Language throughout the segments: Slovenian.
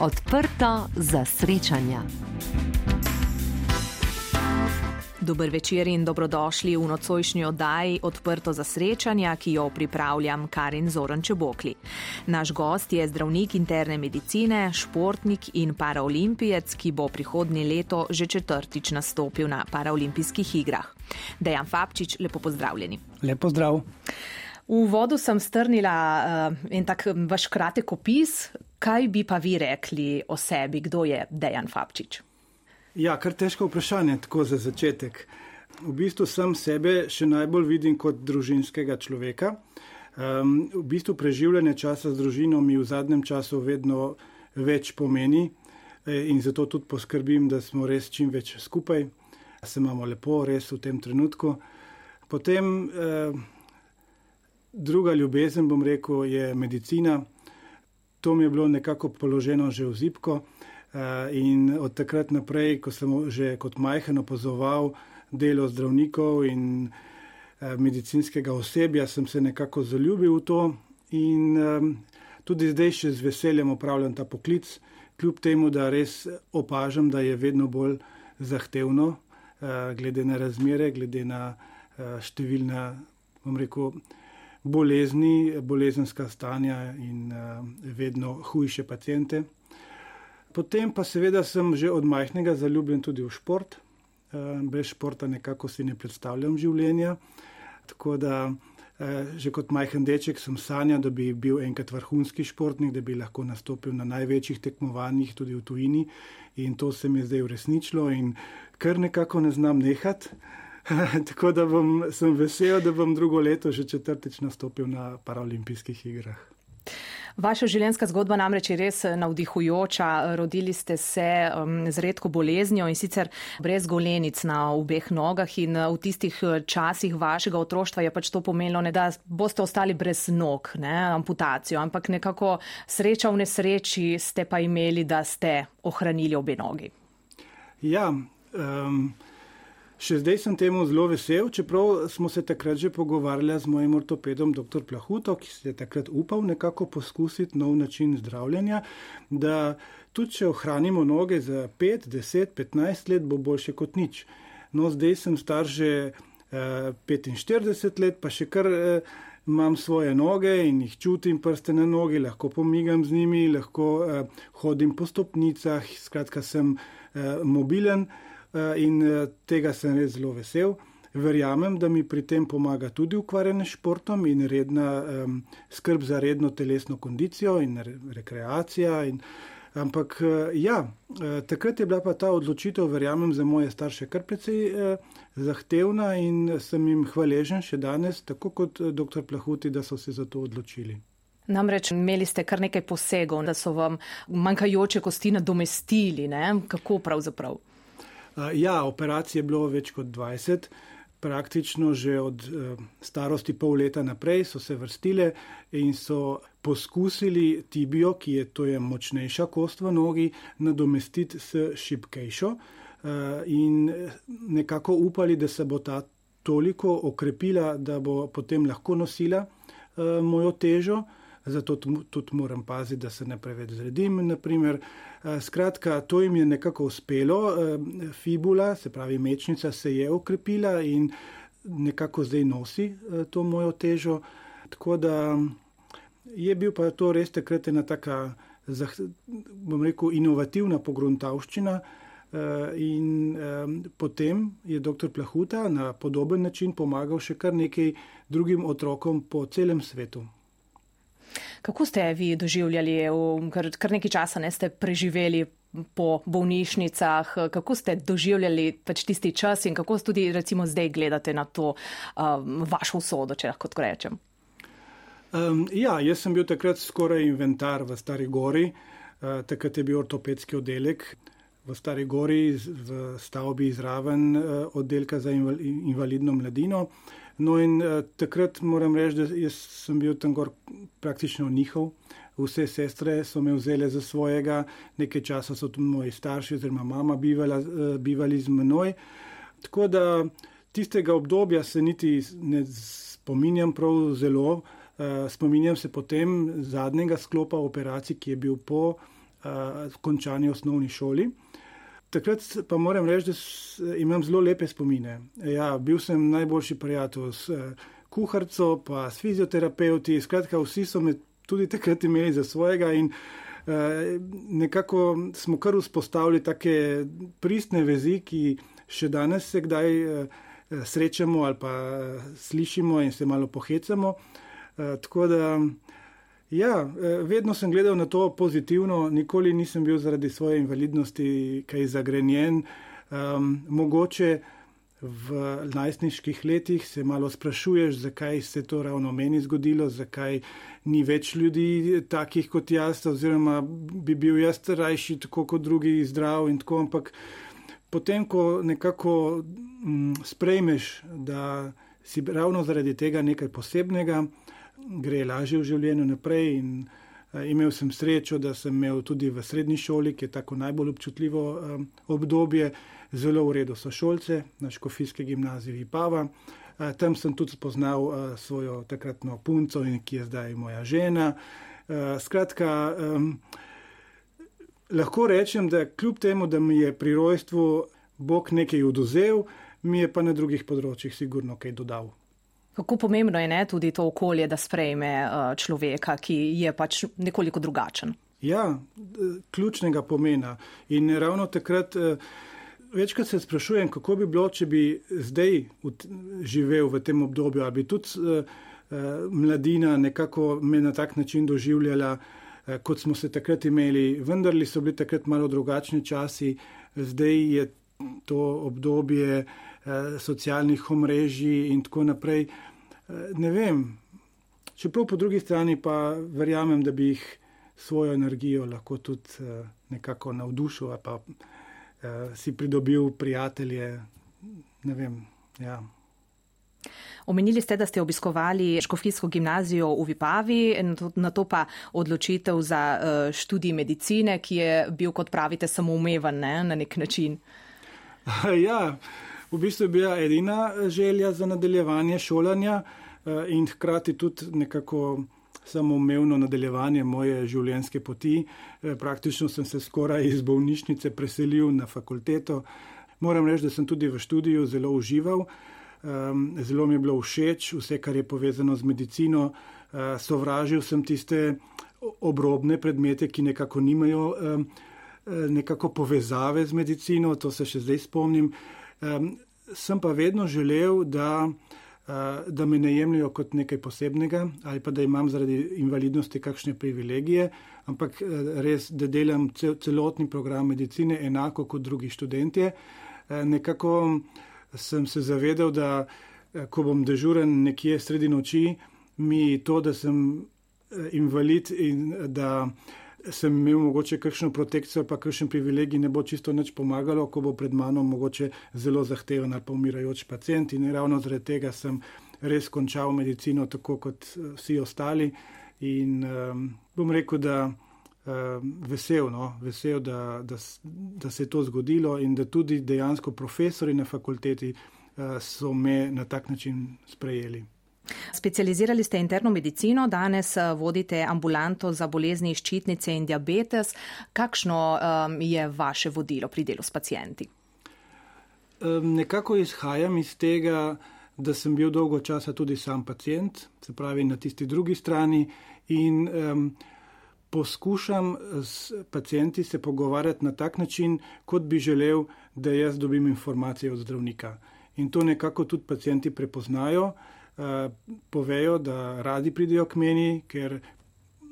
Odprto za srečanja. Dober večer in dobrodošli v nocojšnji oddaji Odprto za srečanja, ki jo pripravljam Karin Zoran Čebokli. Naš gost je zdravnik interne medicine, športnik in paraolimpijec, ki bo prihodnje leto že četrtič nastopil na paraolimpijskih igrah. Dejan Fabčič, lepo pozdravljeni. Lepo zdrav. V vodu sem strnila uh, en tak vaš kratek opis. Kaj bi pa vi rekli o sebi, kdo je Dejan Fabčič? Ja, kar težko vprašanje, tako za začetek. V bistvu sem sebe še najbolj vidim kot družinskega človeka. Um, v bistvu preživljanje časa z družino mi v zadnjem času vedno več pomeni e, in zato tudi poskrbim, da smo res čim več skupaj, da se imamo lepo, res v tem trenutku. Potem eh, druga ljubezen, bom rekel, je medicina. To mi je bilo nekako položeno že v zipko. Eh, in od takrat naprej, ko sem že kot majhen opazoval delo zdravnikov in eh, medicinskega osebja, sem se nekako zaljubil v to in tudi zdaj še z veseljem upravljam ta poklic, kljub temu, da res opažam, da je vedno bolj zahtevno, eh, glede na razmere, glede na številna, bom rekel, bolezni, bolezenska stanja in vedno hujše pacijente. Potem pa seveda sem že od majhnega zaljubljen tudi v šport. Eh, brez športa nekako si ne predstavljam življenja. Tako da eh, že kot majhen deček sem sanjal, da bi bil enkrat vrhunski športnik, da bi lahko nastopil na največjih tekmovanjih tudi v tujini. In to se mi je zdaj uresničilo in kar nekako ne znam nehati. Tako da bom, sem vesel, da bom drugo leto že četrtič nastopil na paraolimpijskih igrah. Vaša življenjska zgodba namreč je res navdihujoča. Rodili ste se um, z redko boleznjo in sicer brez golenic na obeh nogah in uh, v tistih uh, časih vašega otroštva je pač to pomenilo, ne, da boste ostali brez nog, ne, amputacijo, ampak nekako sreča v nesreči ste pa imeli, da ste ohranili obe nogi. Ja, um, Še zdaj sem temu zelo vesel, čeprav smo se takrat že pogovarjali z mojim ortopedom, dr. Plahuto, ki se je takrat upal nekako poskusiti nov način zdravljenja, da tudi če ohranimo noge za 5, 10, 15 let, bo boljše kot nič. No, zdaj sem star že eh, 45 let, pa še kar. Uh, Imam svoje noge in jih čutim, prste na nogi, lahko pomigam z njimi, lahko uh, hodim po stopnicah, skratka, sem uh, mobilen. Eh, in eh, tega sem res zelo vesel. Verjamem, da mi pri tem pomaga tudi ukvarjanje s športom in redna um, skrb za redno telesno kondicijo in re, rekreacija. In, ampak eh, ja, takrat je bila pa ta odločitev, verjamem, za moje starše kar precej uh, zahtevna in sem jim hvaležen še danes, tako kot dr. Plahuti, da so se za to odločili. Namreč imeli ste kar nekaj posegov, da so vam manjkajoče kosti nadomestili. Ne? Kako pravzaprav? Ja, operacij je bilo več kot 20, praktično že od e, starosti pol leta naprej so se vrstile in so poskusili tibijo, ki je to je močnejša kost v nogi, nadomestiti s šipkejšo e, in nekako upali, da se bo ta toliko okrepila, da bo potem lahko nosila e, mojo težo zato tudi moram paziti, da se ne preveč zredim. Naprimer. Eh, skratka, to jim je nekako uspelo, eh, fibula, se pravi mečnica, se je okrepila in nekako zdaj nosi eh, to mojo težo. Tako da je bil pa to res takrat ena taka, bom rekel, inovativna pogruntavščina. In potem je dr. Plahuta na podoben način pomagal še kar nekaj drugim otrokom po celem svetu. Kako ste vi doživljali, ker kar nekaj časa ne ste preživeli po bolnišnicah, kako ste doživljali pač tisti čas in kako tudi recimo zdaj gledate na to um, vašo usodo, če lahko tako rečem? Um, ja, jaz sem bil takrat skoraj inventar v Stari Gori, uh, takrat je bil ortopedski oddelek. V Stari Gori, v stavbi izraven uh, oddelka za invalidno mladino. No, in uh, takrat moram reči, da sem bil tam gor praktično njihov. Vse sestre so me vzele za svojega, nekaj časa so tudi moji starši, oziroma mama, bivala, uh, bivali z menoj. Tako da tistega obdobja se niti ne spominjam prav zelo. Uh, spominjam se potem zadnjega sklopa operacij, ki je bil po končani osnovni šoli. Takrat pa moram reči, da imam zelo lepe spomine. Ja, bil sem najboljši prijatelj s kuharico, pa s fizioterapeuti. Skratka, vsi so me tudi takrat imeli za svojega in nekako smo kar vzpostavili take pristne vezi, ki še danes se kdaj srečamo ali pa slišimo in se malo pohecamo. Tako da, ja, vedno sem gledal na to pozitivno, nikoli nisem bil zaradi svoje invalidnosti kaj zagrenjen. Um, mogoče v najstniških letih se malo sprašuješ, zakaj se to ravno meni zgodilo, zakaj ni več ljudi takih kot jaz, oziroma bi bil jaz rajši tako kot drugi zdrav in tako, ampak potem, ko nekako m, sprejmeš, da si ravno zaradi tega nekaj posebnega, gre lažje v življenju naprej. In, uh, imel sem srečo, da sem imel tudi v srednji šoli, ki je tako najbolj občutljivo um, obdobje, zelo v redu sošolce na Škofijski gimnaziji Pava. Uh, tam sem tudi spoznal uh, svojo takratno punco, ki je zdaj moja žena. Uh, skratka, um, lahko rečem, da kljub temu, da mi je pri rojstvu Bog nekaj oduzel, mi je pa na drugih področjih sigurno kaj dodal. Kako pomembno je ne, tudi to okolje, da sprejme uh, človeka, ki je pač nekoliko drugačen? Ja, ključnega pomena. In ravno takrat uh, večkrat se sprašujem, kako bi bilo, če bi zdaj živel v tem obdobju, ali bi tudi uh, mladina nekako me na tak način doživljala, uh, kot smo se takrat imeli. Vendar so bili takrat malo drugačni časi, zdaj je to obdobje. Socialnih omrežij, in tako naprej. Ne vem. Čeprav po drugi strani pa verjamem, da bi jih svojo energijo lahko tudi eh, nekako navdušil pa eh, si pridobil prijatelje. Ne vem. Ja. Omenili ste, da ste obiskovali Škofijsko gimnazijo v Vipavi, na to pa odločitev za eh, študij medicine, ki je bil, kot pravite, samoumeven ne, na nek način. Ja, v bistvu je bila edina želja za nadaljevanje šolanja. Eh, in hkrati tudi nekako samoumevno nadaljevanje moje življenjske poti. Eh, praktično sem se skoraj iz bolnišnice preselil na fakulteto. Moram reči, da sem tudi v študiju zelo užival, zelo mi je bilo všeč vse, kar je povezano z medicino. Eh, sovražil sem tiste obrobne predmete, ki nekako nimajo nekako povezave z medicino, to se še zdaj spomnim. Sem pa vedno želel, da Eh, da me ne jemljajo kot nekaj posebnega ali pa da imam zaradi invalidnosti kakšne privilegije, ampak eh, res, da delam celotni program medicine enako kot drugi študentje. Eh, nekako sem se zavedal, da ko bom dežuren nekje sredi noči, mi to, da sem invalid in da sem imel mogoče kakšno protekcijo, pa kakšen privilegij, ne bo čisto nič pomagalo, ko bo pred mano mogoče zelo zahteven ali pa umirajoč pacijent. In ravno zaradi tega sem res končal medicino, tako kot eh, vsi ostali. In um, bom rekel, da um, vesel, no, vesel da, da, da se je to zgodilo in da tudi dejansko profesori na fakulteti uh, so me na tak način sprejeli. Specializirali ste interno medicino, danes eh, vodite ambulanto za bolezni ščitnice in diabetes. Kakšno um, je vaše vodilo pri delu s pacijenti? Um, nekako izhajam iz tega, da sem bil dolgo časa tudi sam pacijent, se pravi na tisti drugi strani in um, poskušam s pacijenti se pogovarjati na tak način, kot bi želel, da jaz dobim informacije od zdravnika. In to nekako tudi pacijenti prepoznajo. Eh, povejo, da radi pridejo k meni, ker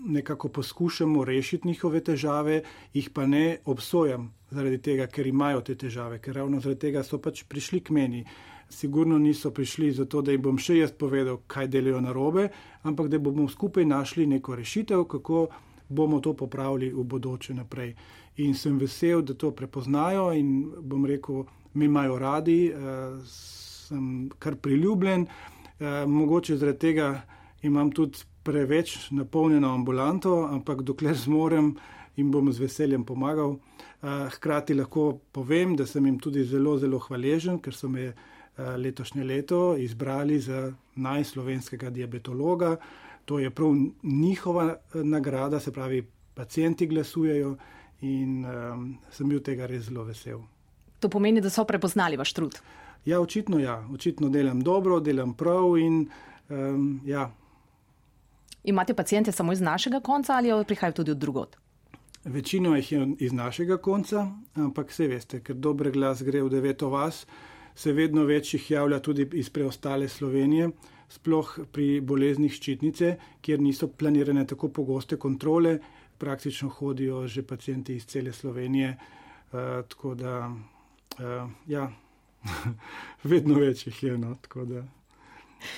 nekako poskušamo rešiti njihove težave, jih pa ne obsojam zaradi tega, ker imajo te težave, ker ravno zaradi tega so pač prišli k meni. Sigurno niso prišli zato, da jim bom še jaz povedal, kaj delajo na robe, ampak da bomo skupaj našli neko rešitev, kako bomo to popravili v bodoče naprej. In sem vesel, da to prepoznajo in bom rekel, me imajo radi, uh, sem kar priljubljen. Eh, mogoče zaradi tega imam tudi preveč napolnjeno ambulanto, ampak dokler zmorem in bom z veseljem pomagal. Eh, hkrati lahko povem, da sem jim tudi zelo, zelo hvaležen, ker so me eh, letošnje leto izbrali za najslovenskega diabetologa. To je prav njihova nagrada, se pravi, pacijenti glasujejo in um, sem bil tega res zelo vesel. To pomeni, da so prepoznali vaš trud. Ja, očitno ja, očitno delam dobro, delam prav in um, ja. Imate pacijente samo iz našega konca ali prihajajo tudi od drugot? Večino jih je iz našega konca, ampak vse veste, ker dober glas gre v deveto vas, se vedno več jih javlja tudi iz preostale Slovenije, sploh pri boleznih ščitnice, kjer niso planirane tako pogoste kontrole, praktično hodijo že pacijenti iz cele Slovenije. Uh, tako da, uh, ja, vedno več jih je. No,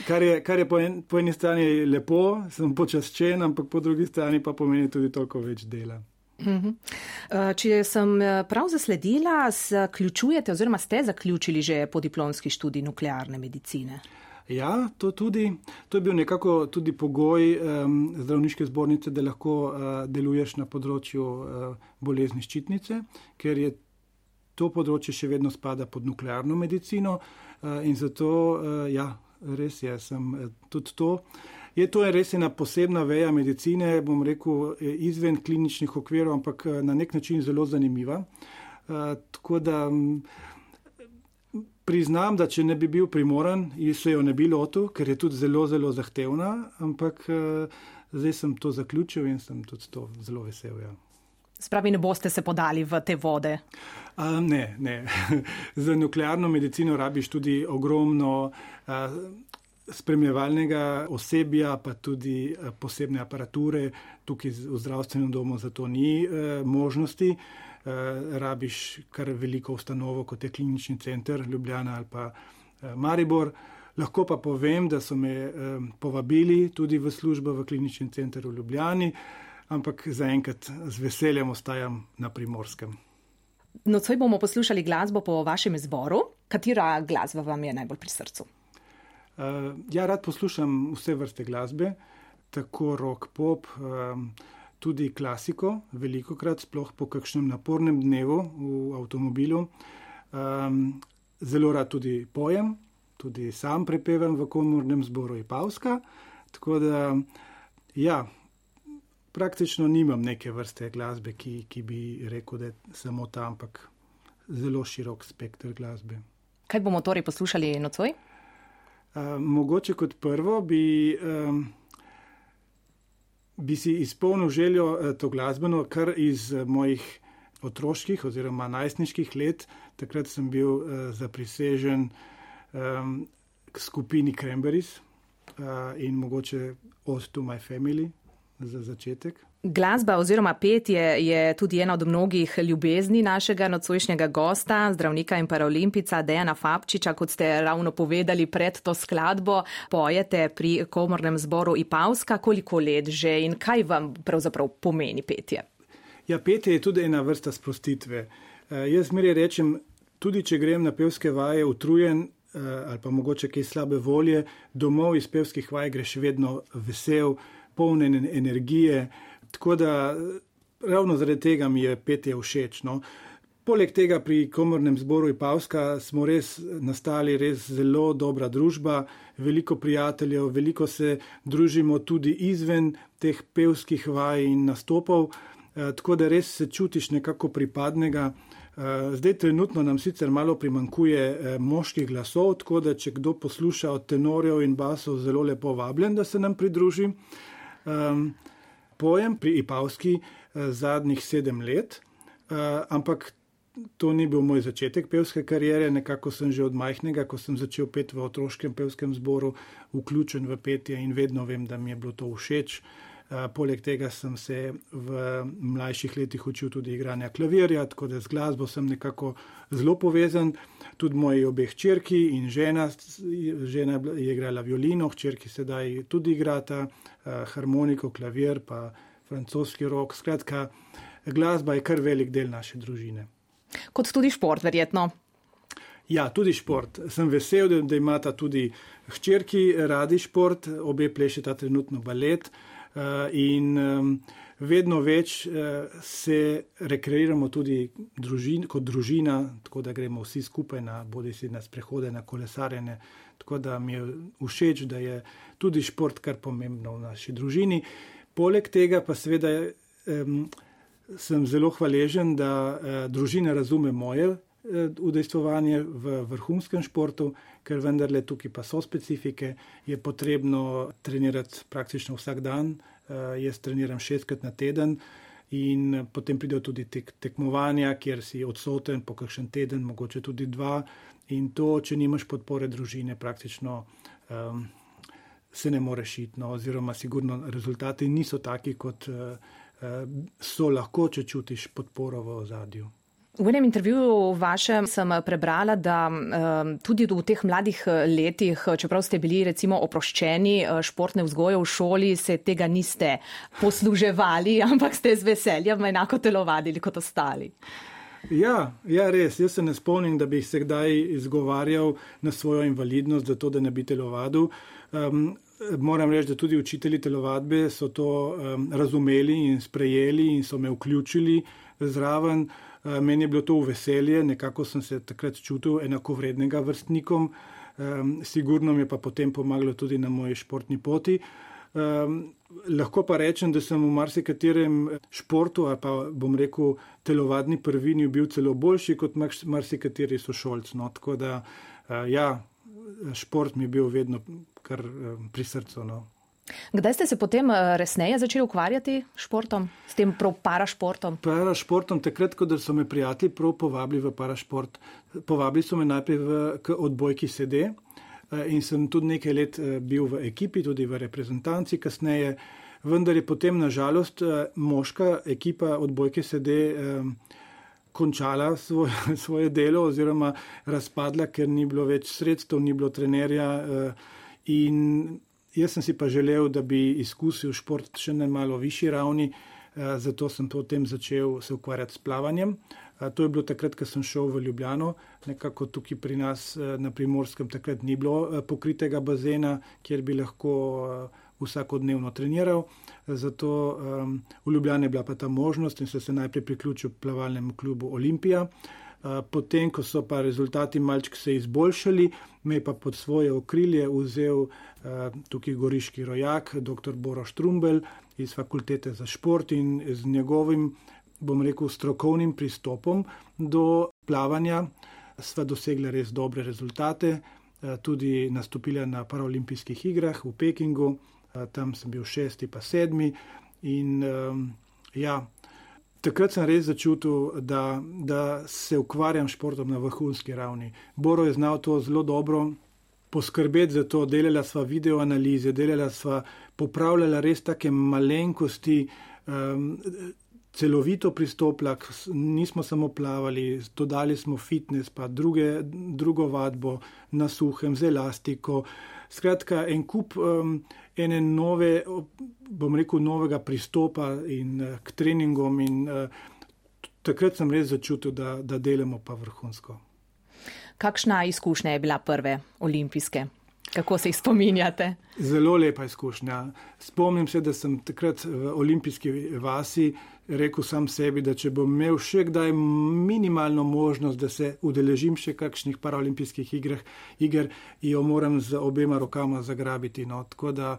kar je, kar je po, en, po eni strani lepo, sem počaščen, ampak po drugi strani pa pomeni tudi toliko več dela. Mhm. Eh, če sem eh, prav zasledila, zaključujete oziroma ste zaključili že podiplomski študij nuklearne medicine. Ja, to, tudi, to je bil nekako tudi pogoj um, zdravniške zbornice, da lahko uh, deluješ na področju uh, bolezni ščitnice, ker je to področje še vedno spada pod nuklearno medicino uh, in zato, uh, ja, res je, sem uh, tudi to. Je to res ena posebna veja medicine, bom rekel, izven kliničnih okvirov, ampak eh, na nek način zelo zanimiva. Tako da priznam, da če ne bi bil primoran, se jo ne bi lotil, ker je tudi zelo, zelo zahtevna, ampak zdaj sem to zaključil in sem tudi to zelo vesel. Ja. Spravi, ne boste se podali v te vode? Uh, ne, ne. Za nuklearno medicino rabiš tudi ogromno. Uh, spremljevalnega osebja, pa tudi eh, posebne aparature. Tukaj v zdravstvenem domu za to ni eh, možnosti. Eh, rabiš kar veliko ustanovo, kot je klinični center Ljubljana ali pa eh, Maribor. Lahko pa povem, da so me eh, povabili tudi v službo v klinični center v Ljubljani, ampak zaenkrat z veseljem ostajam na primorskem. Nocoj bomo poslušali glasbo po vašem izboru. Katera glasba vam je najbolj pri srcu? Uh, ja, rad poslušam vse vrste glasbe, tako rock, pop, um, tudi klasiko, veliko krat, sploh po kakšnem napornem dnevu v avtomobilu. Um, zelo rad tudi pojem, tudi sam prepevam v komornem zboru Ipavska. Tako da, ja, praktično nimam neke vrste glasbe, ki, ki bi rekel, da je samo ta, ampak zelo širok spektr glasbe. Kaj bomo torej poslušali nocoj? mogoče kot prvo bi, um, bi si izpolnil željo uh, to glasbeno, kar iz uh, mojih otroških oziroma najstniških let. Takrat sem bil uh, zaprisežen um, k skupini Cranberries uh, in mogoče Old to My Family za začetek. Glasba oziroma petje je tudi ena od mnogih ljubezni našega nocojšnjega gosta, zdravnika in paraolimpica Dejana Fabčiča, kot ste ravno povedali pred to skladbo. Pojete pri komornem zboru Ipavska, koliko let že in kaj vam pravzaprav pomeni petje? Ja, petje je tudi ena vrsta sprostitve. Uh, jaz meri rečem, tudi če grem na pevske vaje utrujen uh, ali pa mogoče kaj slabe volje, domov iz pevskih vaj greš vedno vesel, polnen energije. Tako da ravno zaradi tega mi je petje všeč. No. Poleg tega pri komornem zboru Ipavska smo res nastali res zelo dobra družba, veliko prijateljev, veliko se družimo tudi izven teh pevskih vaj in nastopov, eh, tako da res se čutiš nekako pripadnega. Eh, zdaj trenutno nam sicer malo primankuje eh, moških glasov, tako da če kdo posluša od tenorjev in basov, zelo lepo vabljen, da se nam pridruži. Um, pojem pri Ipavski eh, zadnjih sedem let, eh, ampak to ni bil moj začetek pevske karijere. Nekako sem že od majhnega, ko sem začel peti v otroškem pevskem zboru, vključen v petje in vedno vem, da mi je bilo to všeč. Eh, poleg tega sem se v mlajših letih učil tudi igranja klavirja, tako da z glasbo sem nekako zelo povezan. Tudi moji obe hčerki in žena, žena je igrala violino, hčerki sedaj tudi igrata harmoniko, klavir, pa francoski rok. Skratka, glasba je kar velik del naše družine. Kot tudi šport, verjetno. Ja, tudi šport. Sem vesel, da, da imata tudi hčerki radi šport, obe plešeta trenutno balet in vedno več se rekreiramo tudi družin, kot družina, tako da gremo vsi skupaj na bodi si na sprehode, na kolesarjene. Tako da mi je všeč, da je tudi šport kar pomembno v naši družini. Poleg tega pa seveda um, sem zelo hvaležen, da družina razume moje udejstvovanje v vrhunskem športu, ker vendarle tukaj pa so specifike, je potrebno trenirati praktično vsak dan. Jaz treniram šestkrat na teden in potem pridejo tudi tek, tekmovanja, kjer si odsoten po kakšen teden, mogoče tudi dva. In to, če nimaš podpore družine, praktično um, se ne more šiti, no, oziroma sigurno rezultati niso taki, kot uh, so lahko, če čutiš podporo v ozadju. V enem intervjuju vašem sem prebrala, da tudi v teh mladih eh, letih, čeprav ste bili recimo oproščeni eh, športne vzgoje v šoli, se tega niste posluževali, ampak ste z veseljem enako telovadili kot ostali. Ja, ja, res. Jaz se ne spomnim, da bi se kdaj izgovarjal na svojo invalidnost, zato da ne bi telovadil. Um, moram reči, da tudi učitelji telovadbe so to um, razumeli in sprejeli in so me vključili zraven. Eh, meni je bilo to veselje, nekako sem se takrat čutil enakovrednega vrstnikom, sigurno mi je pa potem pomagalo tudi na moji športni poti. Um, lahko pa rečem, da sem v marsikaterem športu, ali pa bom rekel, telovadni prvini bil celo boljši kot marsikateri sošolc. No, tako da, uh, ja, šport mi je bil vedno kar um, pri srcu. No. Kdaj ste se potem eh, resneje začeli ukvarjati s športom, s tem parašportom? Parašportom, takrat, ko so me prijatelji prav povabili v parašport. Povabili so me najprej v odbojki SD eh, in sem tudi nekaj let eh, bil v ekipi, tudi v reprezentanci kasneje. Vendar je potem nažalost moška ekipa odbojke SD končala svoje, svoje delo oziroma razpadla, ker ni bilo več sredstev, ni bilo trenerja in Jaz sem si pa želel, da bi izkusil šport še na malo višji ravni, eh, zato sem potem začel se ukvarjati s plavanjem. Eh, to je bilo takrat, ko sem šel v Ljubljano, nekako tukaj pri nas eh, na primorskem takrat ni bilo pokritega bazena, kjer bi lahko vsakodnevno treniral. Zato v Ljubljani je bila pa ta možnost in sem se najprej priključil plavalnemu klubu Olimpija. Potem, ko so pa rezultati malček se izboljšali, me je pa pod svoje okrilje vzel tukaj goriški rojak, dr. Boro Štrumbel iz fakultete za šport in z njegovim, bom rekel, strokovnim pristopom do plavanja sva dosegla res dobre rezultate, tudi nastopila na paralimpijskih igrah v Pekingu, tam sem bil šesti pa sedmi in ja, Takrat sem res začutil, da, da se ukvarjam s športom na vrhunski ravni. Boro je znal to zelo dobro poskrbeti za to, delala sva video analize, delala sva popravljala res take malenkosti, um, celovito pristopila, nismo samo plavali, dodali smo fitness, pa druge, drugo vadbo na suhem, z elastiko. Skratka, en kup um, ene nove, bom rekel, novega pristopa in, uh, k treningom, in uh, takrat sem res začutil, da, da delamo pa vrhunsko. Kakšna izkušnja je bila prve olimpijske? Kako se jih spominjate? Zelo lepa izkušnja. Spomnim se, da sem takrat v olimpijski vasi rekel sam sebi, da če bom imel še kdaj minimalno možnost, da se udeležim še kakšnih paraolimpijskih igrah, iger, jo moram z obema rokama zagrabiti. No. Tako da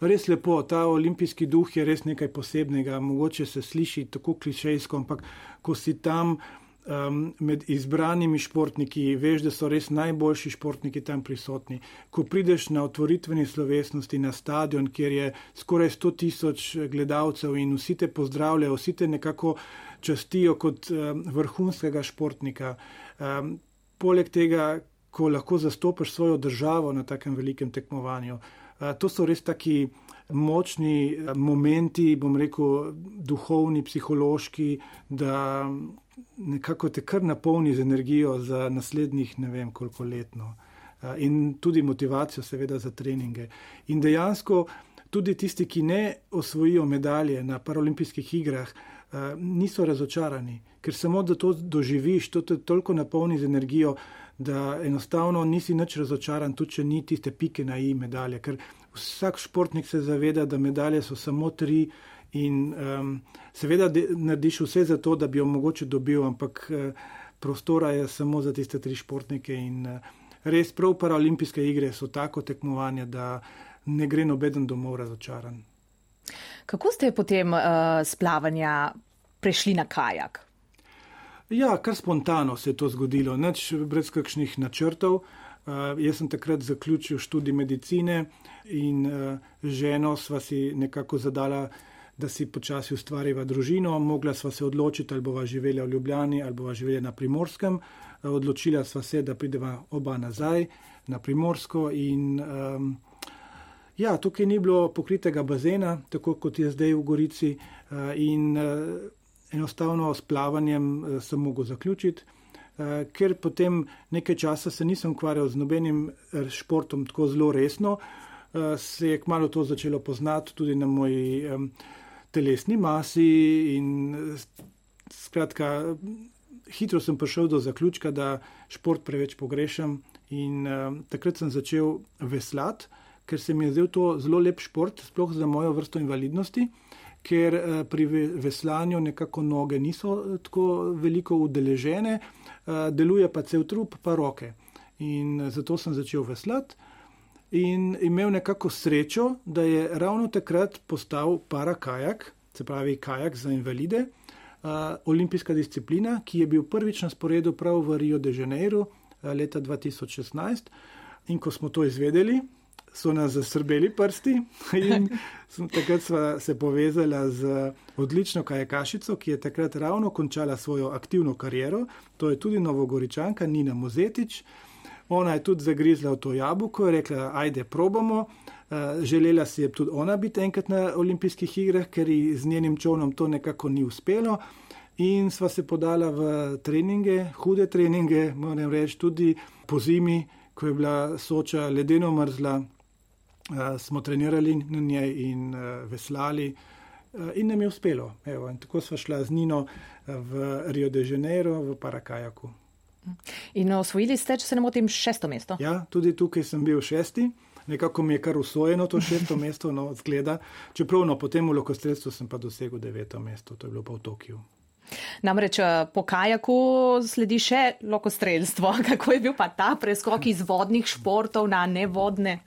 res lepo, ta olimpijski duh je res nekaj posebnega. Mogoče se sliši tako klišejsko, ampak ko si tam um, med izbranimi športniki, veš, da so res najboljši športniki tam prisotni. Ko prideš na otvoritveni slovesnosti na stadion, kjer je skoraj 100 tisoč gledalcev in vsi te pozdravljajo, vsi te nekako častijo kot um, vrhunskega športnika. Um, poleg tega, ko lahko zastopaš svojo državo na takem velikem tekmovanju, uh, to so res taki. Močni momenti, bom rekel, duhovni, psihološki, da nekako te kar napolni z energijo za naslednjih ne vem koliko letno. In tudi motivacijo, seveda, za treninge. In dejansko tudi tisti, ki ne osvojijo medalje na paralimpijskih igrah, niso razočarani, ker samo da to doživiš, to te toliko napolni z energijo, da enostavno nisi nič razočaran, tudi če ni tiste pike na i medalje. Ker vsak športnik se zaveda, da medalje so samo tri. In um, seveda de, narediš vse za to, da bi jo mogoče dobil, ampak uh, prostora je samo za tiste tri športnike. In uh, res prav paraolimpijske igre so tako tekmovanje, da ne gre nobeden domov razočaran. Kako ste potem uh, splavanja prešli na kajak? Ja, kar spontano se je to zgodilo, neč brez kakšnih načrtov. Uh, jaz sem takrat zaključil študij medicine in uh, ženo sva si nekako zadala, da si počasi ustvariva družino. Mogla sva se odločiti, ali bova živela v Ljubljani ali bova živela na primorskem. Uh, odločila sva se, da prideva oba nazaj na primorsko. In, um, ja, tukaj ni bilo pokritega bazena, tako kot je zdaj v Gorici. Uh, in, uh, enostavno s plavanjem uh, sem mogel zaključiti. Uh, ker potem nekaj časa se nisem ukvarjal z nobenim eh, športom tako zelo resno, uh, se je kmalo to začelo poznati tudi na moji um, telesni masi. In, skratka, hitro sem prišel do zaključka, da šport preveč pogrešam. In uh, takrat sem začel veslati, ker se mi je zdel to zelo lep šport, sploh za mojo vrsto invalidnosti ker eh, pri veslanju nekako noge niso eh, tako veliko udeležene, eh, deluje pa cel trup, pa roke. In zato sem začel veslati in imel nekako srečo, da je ravno takrat postal parakajak, se pravi kajak za invalide, olimpijska disciplina, ki je bil prvič na sporedu prav v Rio de Janeiro leta 2016. In ko smo to izvedeli, so nas zasrbeli prsti in takrat smo se povezali z odlično kajakašico, ki je takrat ravno končala svojo aktivno kariero. To je tudi novogoričanka Nina Mozetič. Ona je tudi zagrizla v to jabolko in rekla: Ajde, probamo. Eh, želela si je tudi ona biti enkrat na olimpijskih igrah, ker ji z njenim čovnom to nekako ni uspelo. In sva se podala v treninge, hude treninge, moram reči, tudi po zimi, ko je bila soča ledeno mrzla, uh, smo trenirali na njej in uh, veslali, in nam je uspelo. Evo, tako smo šla z Nino v Rio de Janeiro, v Parakajaku. In osvojili ste, če se ne motim, šesto mesto? Ja, tudi tukaj sem bil šesti. Nekako mi je kar usvojeno to šesto mesto, no, zgleda. Čeprav no, potem v lokostrelstvu sem pa dosegel deveto mesto, to je bilo pa v Tokiu. Namreč eh, po kajaku sledi še lokostrelstvo. Kako je bil pa ta preskok iz vodnih športov na nevodne?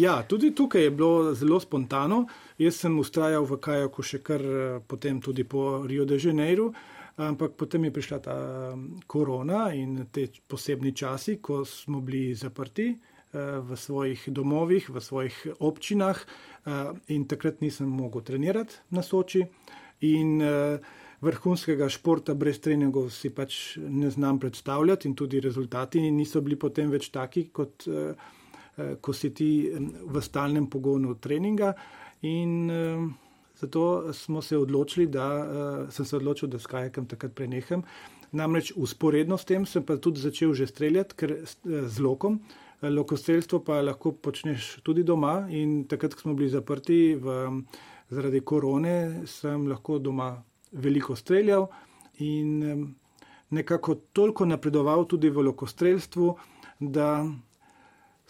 Ja, tudi tukaj je bilo zelo spontano. Jaz sem ustrajal v kajaku še kar eh, potem tudi po Rio de Janeiro. Ampak potem je prišla ta mm, korona in te posebni časi, ko smo bili zaprti eh, v svojih domovih, v svojih občinah, in takrat nisem mogel trenirati na Soči. In vrhunskega športa brez treningov si pač ne znam predstavljati in tudi rezultati niso bili potem več taki, kot ko si ti v stalnem pogonu treninga. In eh, zato smo se odločili, da sem se odločil, da s kajakom takrat preneham. Namreč usporedno s tem sem pa tudi začel že streljati, ker z lokom. Lokostrelstvo pa lahko počneš tudi doma in takrat, ko smo bili zaprti v, zaradi korone, sem lahko doma veliko streljal in nekako toliko napredoval tudi v lokostrelstvu, da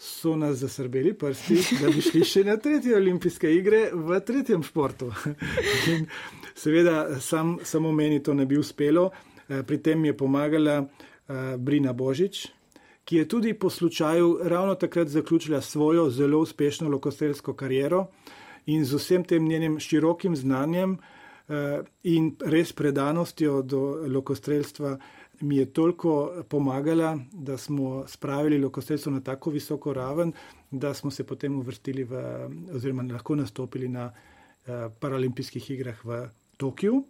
so nas zasrbeli prsti, da bi šli še na tretje olimpijske igre v tretjem športu. In seveda, sam, samo meni to ne bi uspelo. Eh, pri tem je pomagala uh, Brina Božič, ki je tudi po slučaju ravno takrat zaključila svojo zelo uspešno lokostrelsko kariero in z vsem tem njenim širokim znanjem Eh, in res predanostjo do lokostrelstva mi je toliko pomagala, da smo spravili lokostrelstvo na tako visoko raven, da smo se potem uvrstili v, oziroma lahko nastopili na eh, paralimpijskih igrah v Tokiu.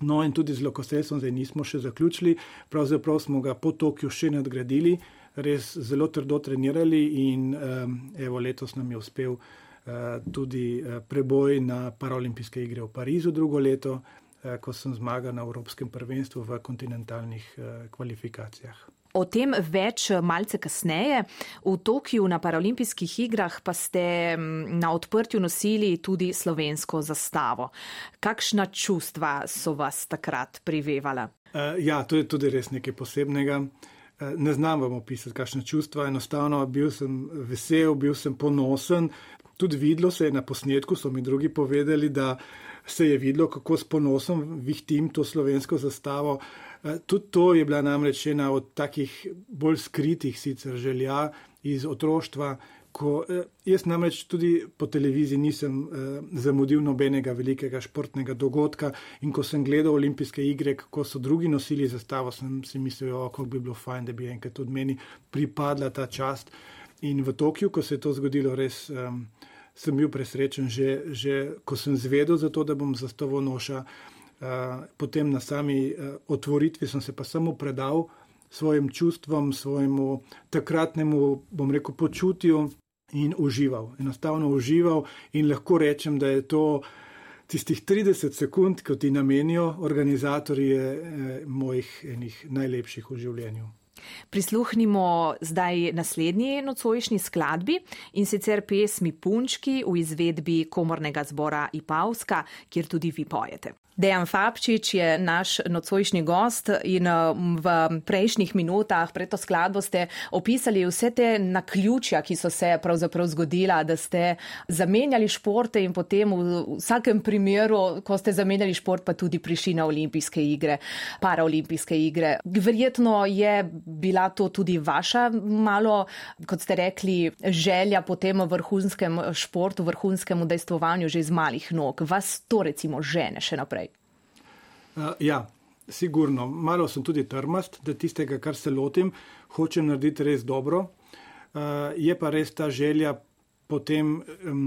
No, in tudi z lokostrelstvom zdaj nismo še zaključili, pravzaprav smo ga po Tokiu še nadgradili, res zelo trdo trenirali in um, evo letos nam je uspel. Eh, tudi eh, preboj na Paralimpijske igre v Parizu drugo leto, eh, ko sem zmagal na Evropskem prvenstvu v kontinentalnih kvalifikacijah. O tem več malce kasneje. V Tokiu na Paralimpijskih igrah pa ste mm, na odprtju nosili tudi slovensko zastavo. Kakšna čustva so vas takrat privevala? Ja, to je tudi res nekaj posebnega. Ne znam vam opisati, kakšne čustva. Enostavno bil sem vesel, bil sem ponosen, Tudi videlo se je na posnetku, so mi drugi povedali, da se je videlo, kako s ponosom vihtim to slovensko zastavo. Eh, tudi to je bila namreč ena od takih bolj skritih sicer želja iz otroštva, Ko, eh, jaz namreč tudi po televiziji nisem eh, zamudil nobenega velikega športnega dogodka in ko sem gledal olimpijske igre, kako so drugi nosili zastavo, sem si mislil, kako bi bilo fajn, da bi enkrat od meni pripadla ta čast. In v Tokiu, ko se je to zgodilo, res eh, sem bil presrečen, že, že ko sem zvedel za to, da bom zastavo noša. Eh, potem na sami eh, otvoritvi sem se pa samo predal svojim čustvom, svojemu takratnemu, bom rekel, počutju in užival. Enostavno užival in lahko rečem, da je to tistih 30 sekund, ki ti namenijo organizatorji eh, mojih enih najlepših v življenju. Prisluhnimo zdaj naslednji nocojšnji skladbi in sicer pesmi Punčki v izvedbi komornega zbora Ipavska, kjer tudi vi pojete. Dejan Fabčič je naš nocojšnji gost in v prejšnjih minutah pred to skladbo ste opisali vse te naključja, ki so se pravzaprav zgodila, da ste zamenjali športe in potem v vsakem primeru, ko ste zamenjali šport, pa tudi prišli na olimpijske igre, paraolimpijske igre. Verjetno je bila to tudi vaša malo, kot ste rekli, želja po tem vrhunskem športu, vrhunskem udejstvovanju že iz malih nog. Vas to recimo žene še naprej? Uh, ja, sigurno. Malo sem tudi trmast, da tistega, kar se lotim, hočem narediti res dobro. Uh, je pa res ta želja potem. Um,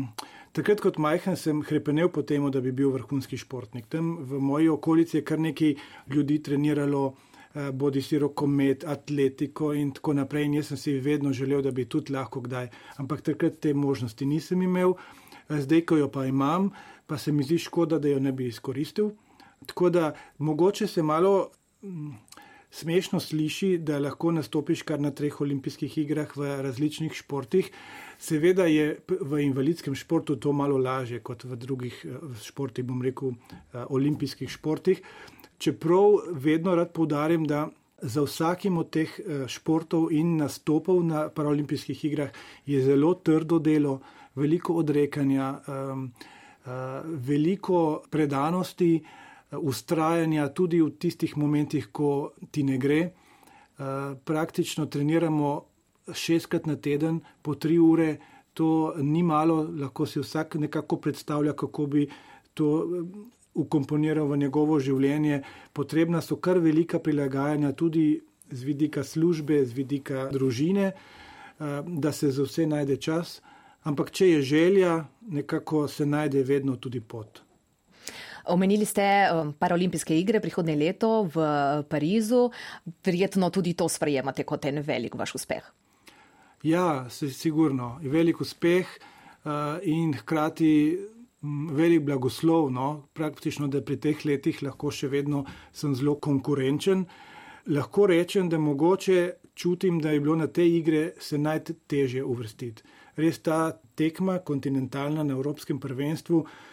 takrat, kot majhen, sem krepenil po tem, da bi bil vrhunski športnik. Tam v moji okolici je kar nekaj ljudi treniralo, uh, bodi si rokomet, atletiko in tako naprej. In jaz sem si vedno želel, da bi tudi lahko kdaj. Ampak takrat te možnosti nisem imel, zdaj, ko jo pa imam, pa se mi zdi škoda, da jo ne bi izkoristil. Tako da mogoče se malo mm, smešno sliši, da lahko nastopiš kar na treh olimpijskih igrah v različnih športih. Seveda je v invalidskem športu to malo lažje kot v drugih eh, športih, bom rekel, eh, olimpijskih športih. Čeprav vedno rad poudarim, da za vsakim od teh eh, športov in nastopov na paraolimpijskih igrah je zelo trdo delo, veliko odrekanja, veliko predanosti ustrajanja tudi v tistih momentih, ko ti ne gre. Eh, praktično treniramo šestkrat na teden, po tri ure, to ni malo, lahko si vsak nekako predstavlja, kako bi to ukomponiral v njegovo življenje. Potrebna so kar velika prilagajanja, tudi z vidika službe, z vidika družine, eh, da se za vse najde čas. Ampak, če je želja, nekako se najde vedno tudi pot. Omenili ste um, paraolimpijske igre prihodnje leto v Parizu. Verjetno tudi to sprejemate kot en velik vaš uspeh. Ja, se sigurno. Velik uspeh uh, in hkrati velik blagoslov. No? Praktično, da pri teh letih lahko še vedno sem zelo konkurenčen. Lahko rečem, da mogoče čutim, da je bilo na te igre se najtežje uvrstiti. Res ta tekma, kontinentalna na Evropskem prvenstvu, Eh,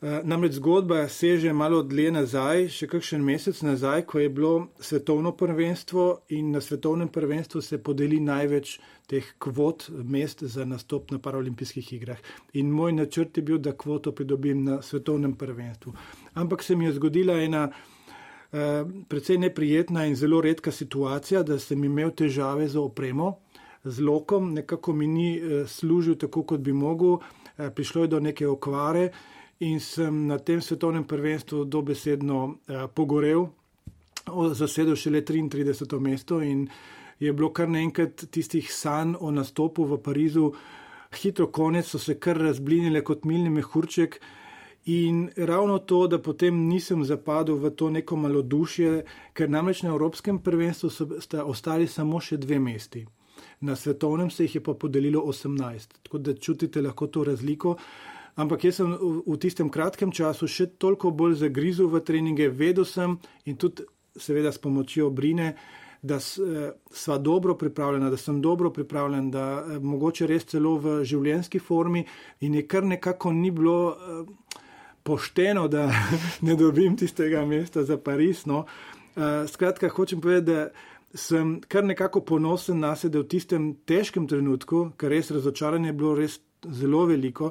namreč zgodba seže malo dlje nazaj, še kakšen mesec nazaj, ko je bilo svetovno prvenstvo in na svetovnem prvenstvu se podeli največ teh kvot mest za nastop na paraolimpijskih igrah. In moj načrt je bil, da kvoto pridobim na svetovnem prvenstvu. Ampak se mi je zgodila ena uh, precej neprijetna in zelo redka situacija, da sem imel težave z opremo, z lokom, nekako mi ni uh, služil tako, kot bi mogel, uh, prišlo je do neke okvare in sem na tem svetovnem prvenstvu dobesedno uh, pogorel, zasedel šele 33. mesto in je bilo kar naenkrat tistih sanj o nastopu v Parizu. Hitro konec so se kar razblinile kot milni mehurček. In ravno to, da potem nisem zapadel v to neko malodušje, ker namreč na Evropskem prvenstvu so ostali samo še dve mesti. Na svetovnem se jih je pa podelilo 18. Tako da čutite lahko to razliko. Ampak jaz sem v, v tistem kratkem času še toliko bolj zagrizel v treninge, vedel sem in tudi, seveda, s pomočjo Brine, da eh, sva dobro pripravljena, da sem dobro pripravljen, da eh, mogoče res celo v življenjski formi in je kar nekako ni bilo eh, pošteno, da ne dobim tistega mesta za Pariz. No. Skratka, hočem povedati, da sem kar nekako ponosen na sebe v tistem težkem trenutku, ker res razočaranje je bilo res zelo veliko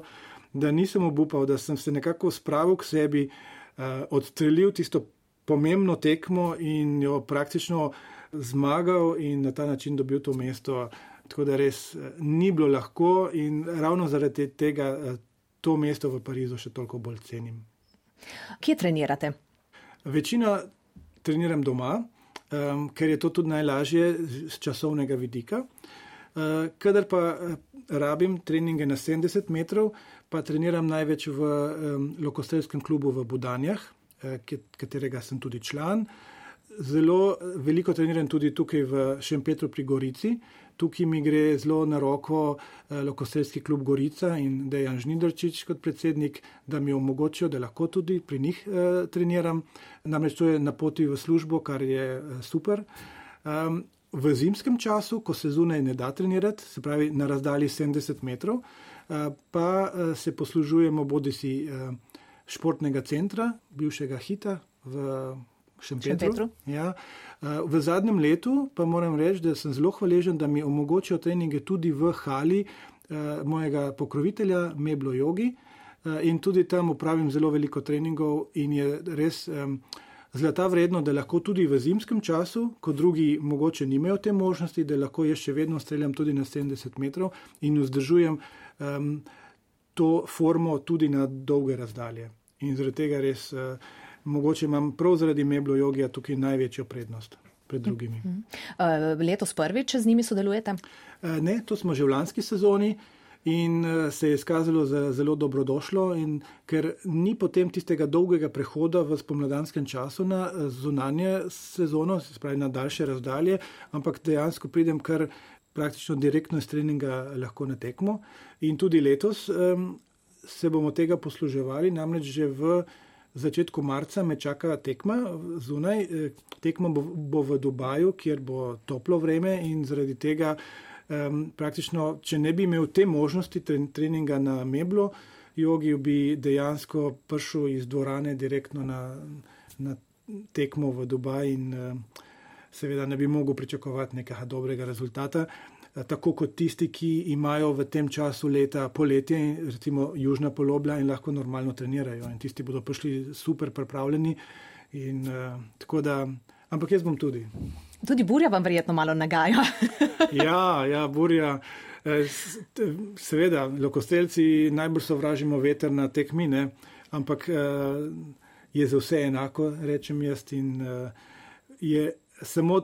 da nisem obupal, da sem se nekako spravil k sebi, uh, odstrelil tisto pomembno tekmo in jo praktično zmagal in na ta način dobil to mesto. Tako da res ni bilo lahko in ravno zaradi tega to mesto v Parizu še toliko bolj cenim. Kje trenirate? Večina treniram doma, um, ker je to tudi najlažje z časovnega vidika. Uh, kadar pa rabim treninge na 70 metrov, pa treniram največ v um, Lokostelskem klubu v Budanjah, uh, katerega sem tudi član. Zelo veliko treniram tudi tukaj v Šempetru pri Gorici, tukaj mi gre zelo na roko eh, Lokostelski klub Gorica in Dejan Žnidrčič kot predsednik, da mi omogočijo, da lahko tudi pri njih eh, treniram. Namreč to je na poti v službo, kar je eh, super. Um, v zimskem času, ko se zunaj ne da trenirati, se pravi na razdalji 70 metrov, eh, pa eh, se poslužujemo bodi si eh, športnega centra, bivšega hita v Šempetru. Šempetru. Ja. Eh, v zadnjem letu pa moram reči, da sem zelo hvaležen, da mi omogočajo treninge tudi v hali eh, mojega pokrovitelja Meblo Jogi eh, in tudi tam upravim zelo veliko treningov in je res zlata vredno, da lahko tudi v zimskem času, ko drugi mogoče nimajo te možnosti, da lahko jaz še vedno streljam tudi na 70 metrov in vzdržujem um, to formo tudi na dolge razdalje. In zaradi tega res uh, mogoče imam prav zaradi meblo jogija tukaj največjo prednost pred drugimi. Uh -huh. uh, letos prvič z njimi sodelujete? Uh, ne, to smo že v lanski sezoni. In uh, se je izkazalo za zelo dobrodošlo, ker ni potem tistega dolgega prehoda v spomladanskem času na zunanje sezono, se pravi na daljše razdalje, ampak dejansko pridem kar praktično direktno iz treninga lahko na tekmo. In tudi letos um, se bomo tega posluževali, namreč že v začetku marca me čaka tekma zunaj. Eh, tekma bo, bo v Dubaju, kjer bo toplo vreme in zaradi tega um, praktično, če ne bi imel te možnosti tren, treninga na meblo, jogi bi dejansko prišel iz dvorane direktno na, na tekmo v Dubaj in um, seveda ne bi mogel pričakovati nekega dobrega rezultata. Eh, tako kot tisti, ki imajo v tem času leta poletje, recimo južna polobla in lahko normalno trenirajo. In tisti bodo prišli super pripravljeni. In, uh, da, ampak jaz bom tudi. Tudi burja vam verjetno malo nagaja. ja, ja, burja. Eh, seveda, lokostelci najbolj sovražimo veter na tekmine, ampak je za vse enako, rečem jaz. In je samo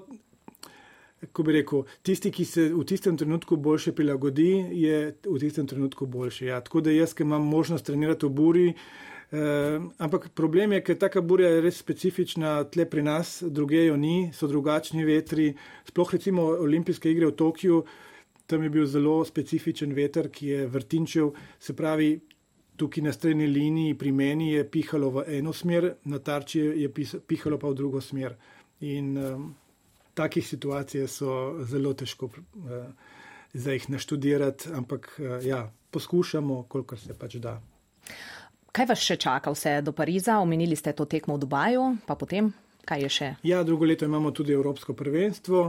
ko bi rekel, tisti, ki se v tistem trenutku boljše prilagodi, je v tistem trenutku boljši. Ja. Tako da jaz, ki imam možnost trenirati v buri, eh, ampak problem je, ker taka burja je res specifična, tle pri nas, druge jo ni, so drugačni vetri. Sploh recimo olimpijske igre v Tokiu, tam je bil zelo specifičen veter, ki je vrtinčev, se pravi. Tukaj na streni liniji pri meni je pihalo v eno smer, na tarči je pihalo pa v drugo smer. In um, takih situacij so zelo težko uh, zdaj jih naštudirati, ampak uh, ja, poskušamo, kolikor se pač da. Kaj vas še čaka vse do Pariza? Omenili ste to tekmo v Dubaju, pa potem, kaj je še? Ja, drugo leto imamo tudi Evropsko prvenstvo,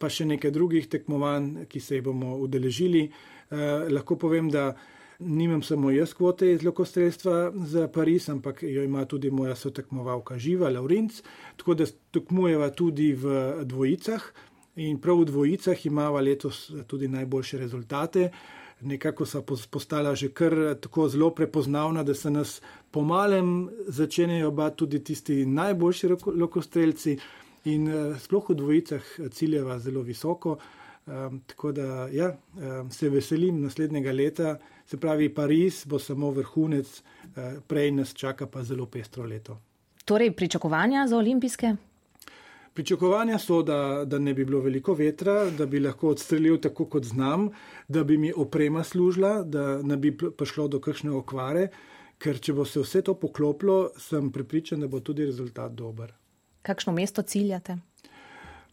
pa še nekaj drugih tekmovanj, ki se jih bomo udeležili. Uh, lahko povem, da nimam samo jaz kvote iz lokostrelstva za Pariz, ampak jo ima tudi moja sotekmovalka Živa, Laurinc, tako da tekmujeva tudi v dvojicah in prav v dvojicah imava letos tudi najboljše rezultate. Nekako so postala že kar tako zelo prepoznavna, da se nas pomalem začenjajo bati tudi tisti najboljši lokostrelci in eh, sploh v dvojicah ciljeva zelo visoko. Um, tako da ja, um, se veselim naslednjega leta, se pravi, Pariz bo samo vrhunec, uh, prej nas čaka pa zelo pestro leto. Torej, pričakovanja za olimpijske? Pričakovanja so, da, da ne bi bilo veliko vetra, da bi lahko odstrelil tako, kot znam, da bi mi oprema služila, da ne bi prišlo do kakšne okvare, ker če bo se vse to poklopilo, sem prepričan, da bo tudi rezultat dober. Kakšno mesto ciljate?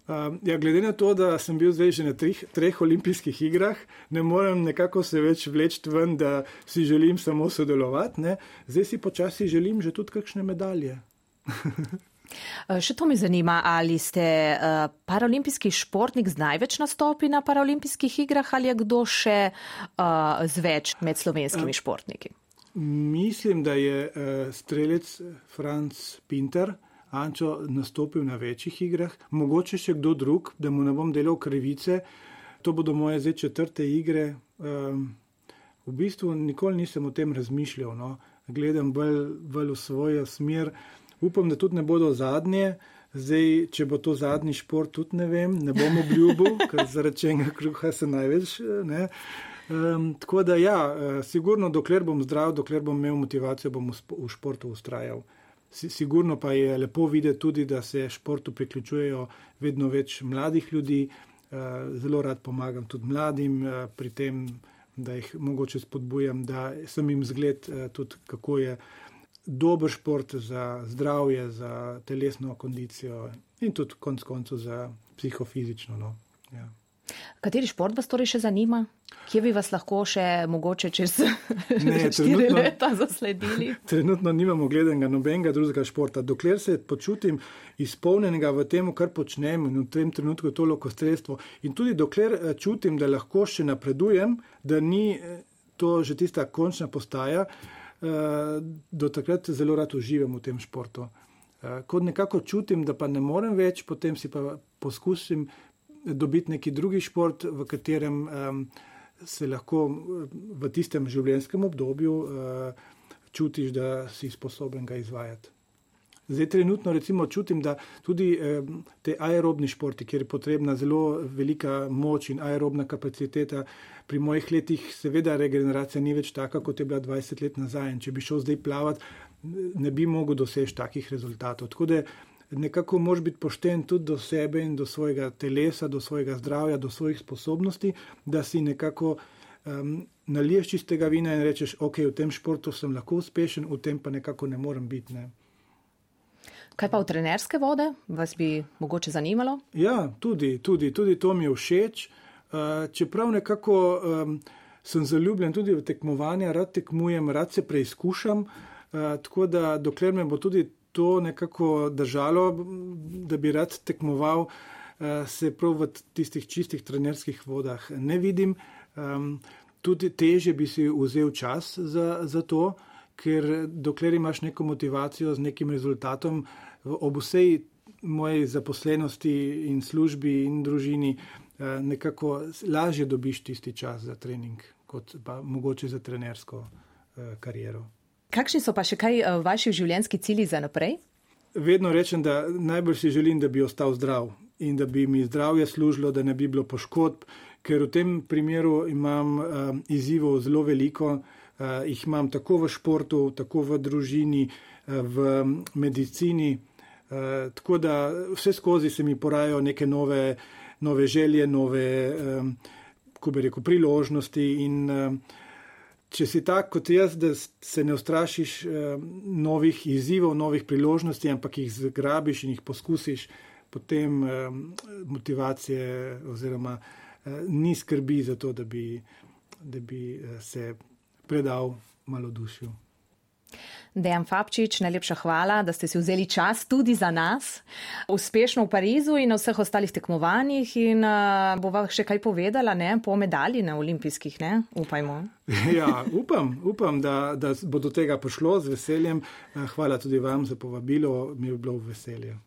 Um, ja, glede na to, da sem bil zdaj že na treh, treh olimpijskih igrah, ne morem nekako se več vleči ven, da si želim samo sodelovati. Ne? Zdaj si počasi želim že tudi kakšne medalje. Eh, še to me zanima, ali ste uh, paralimpijski športnik z največ nastopi na paralimpijskih igrah ali je kdo še uh, z več med slovenskimi uh, športniki? Mislim, da je uh, strelec Franz Pinter. Ančo nastopil na večjih igrah, mogoče še kdo drug, da mu ne bom delal krivice, to bodo moje zdaj četrte igre. Um, v bistvu nikoli nisem o tem razmišljal, no. gledam bolj, bolj v svojo smer. Upam, da tudi ne bodo zadnje. Zdaj, če bo to zadnji šport, tudi ne vem, ne bom obljubil, ker zaradi čega kruha se največ. Ne. Um, tako da, ja, sigurno, dokler bom zdrav, dokler bom imel motivacijo, bom v športu ustrajal. Sigurno pa je lepo videti tudi, da se športu priključujejo vedno več mladih ljudi. Zelo rad pomagam tudi mladim pri tem, da jih mogoče spodbujam, da sem jim zgled tudi, kako je dober šport za zdravje, za telesno kondicijo in tudi konec koncev za psihofizično. No. Ja. Kateri šport vas torej še zanima? Kje bi vas lahko še mogoče čez štiri leta zasledili? Trenutno nimamo gledanega nobenega drugega športa. Dokler se počutim izpolnjenega v tem, kar počnem in v tem trenutku je to lokostrelstvo in tudi dokler eh, čutim, da lahko še napredujem, da ni eh, to že tista končna postaja, Eh, do takrat zelo rad uživam v tem športu. Ko nekako čutim, da pa ne morem več, potem si pa poskusim dobiti neki drugi šport, v katerem se lahko v tistem življenjskem obdobju čutiš, da si sposoben ga izvajati. Zdaj, trenutno recimo čutim, da tudi eh, te aerobni športi, kjer je potrebna zelo velika moč in aerobna kapaciteta, pri mojih letih, seveda, regeneracija ni več taka, kot je bila 20 let nazaj. In če bi šel zdaj plavati, ne bi mogel doseči takih rezultatov. Tako da nekako moraš biti pošten tudi do sebe in do svojega telesa, do svojega zdravja, do svojih sposobnosti, da si nekako. Um, Naliješ čistega vina in rečeš, ok, v tem športu sem lahko uspešen, v tem pa nekako ne morem biti. Ne. Kaj pa v trenerske vode, vas bi mogoče zanimalo? Ja, tudi, tudi, tudi to mi je všeč. Uh, čeprav nekako um, sem zaljubljen tudi v tekmovanja, rad tekmujem, rad se preizkušam. Uh, tako da, dokler me bo tudi to nekako držalo, da bi rad tekmoval, uh, se prav v tistih čistih trenerskih vodah ne vidim. Tudi teže bi si vzel čas za, za to ker dokler imaš neko motivacijo z nekim rezultatom, ob vsej moji zaposlenosti in službi in družini, eh, nekako lažje dobiš tisti čas za trening, kot pa mogoče za trenersko eh, kariero. Kakšni so pa še kaj eh, vaši življenjski cilji za naprej? Vedno rečem, da najbolj si želim, da bi ostal zdrav in da bi mi zdravje služilo, da ne bi bilo poškodb, ker v tem primeru imam um, izzivov zelo veliko. Uh, jih imam tako v športu, tako v družini, uh, v medicini. Uh, tako da vse skozi se mi porajajo neke nove, nove želje, nove, um, ko bi rekel, priložnosti. In, um, če si tak kot jaz, da se ne ustrašiš um, novih izzivov, novih priložnosti, ampak jih zgrabiš in jih poskusiš, potem um, motivacije oziroma uh, ni skrbi za to, da bi, da bi uh, se predal malo dušju. Dejan Fabčič, najlepša hvala, da ste si vzeli čas tudi za nas. Uspešno v Parizu in na vseh ostalih tekmovanjih in uh, bova še kaj povedala ne, po medalji na olimpijskih, ne? upajmo. Ja, upam, upam da, da bo do tega prišlo z veseljem. Hvala tudi vam za povabilo, mi je bilo v veselje.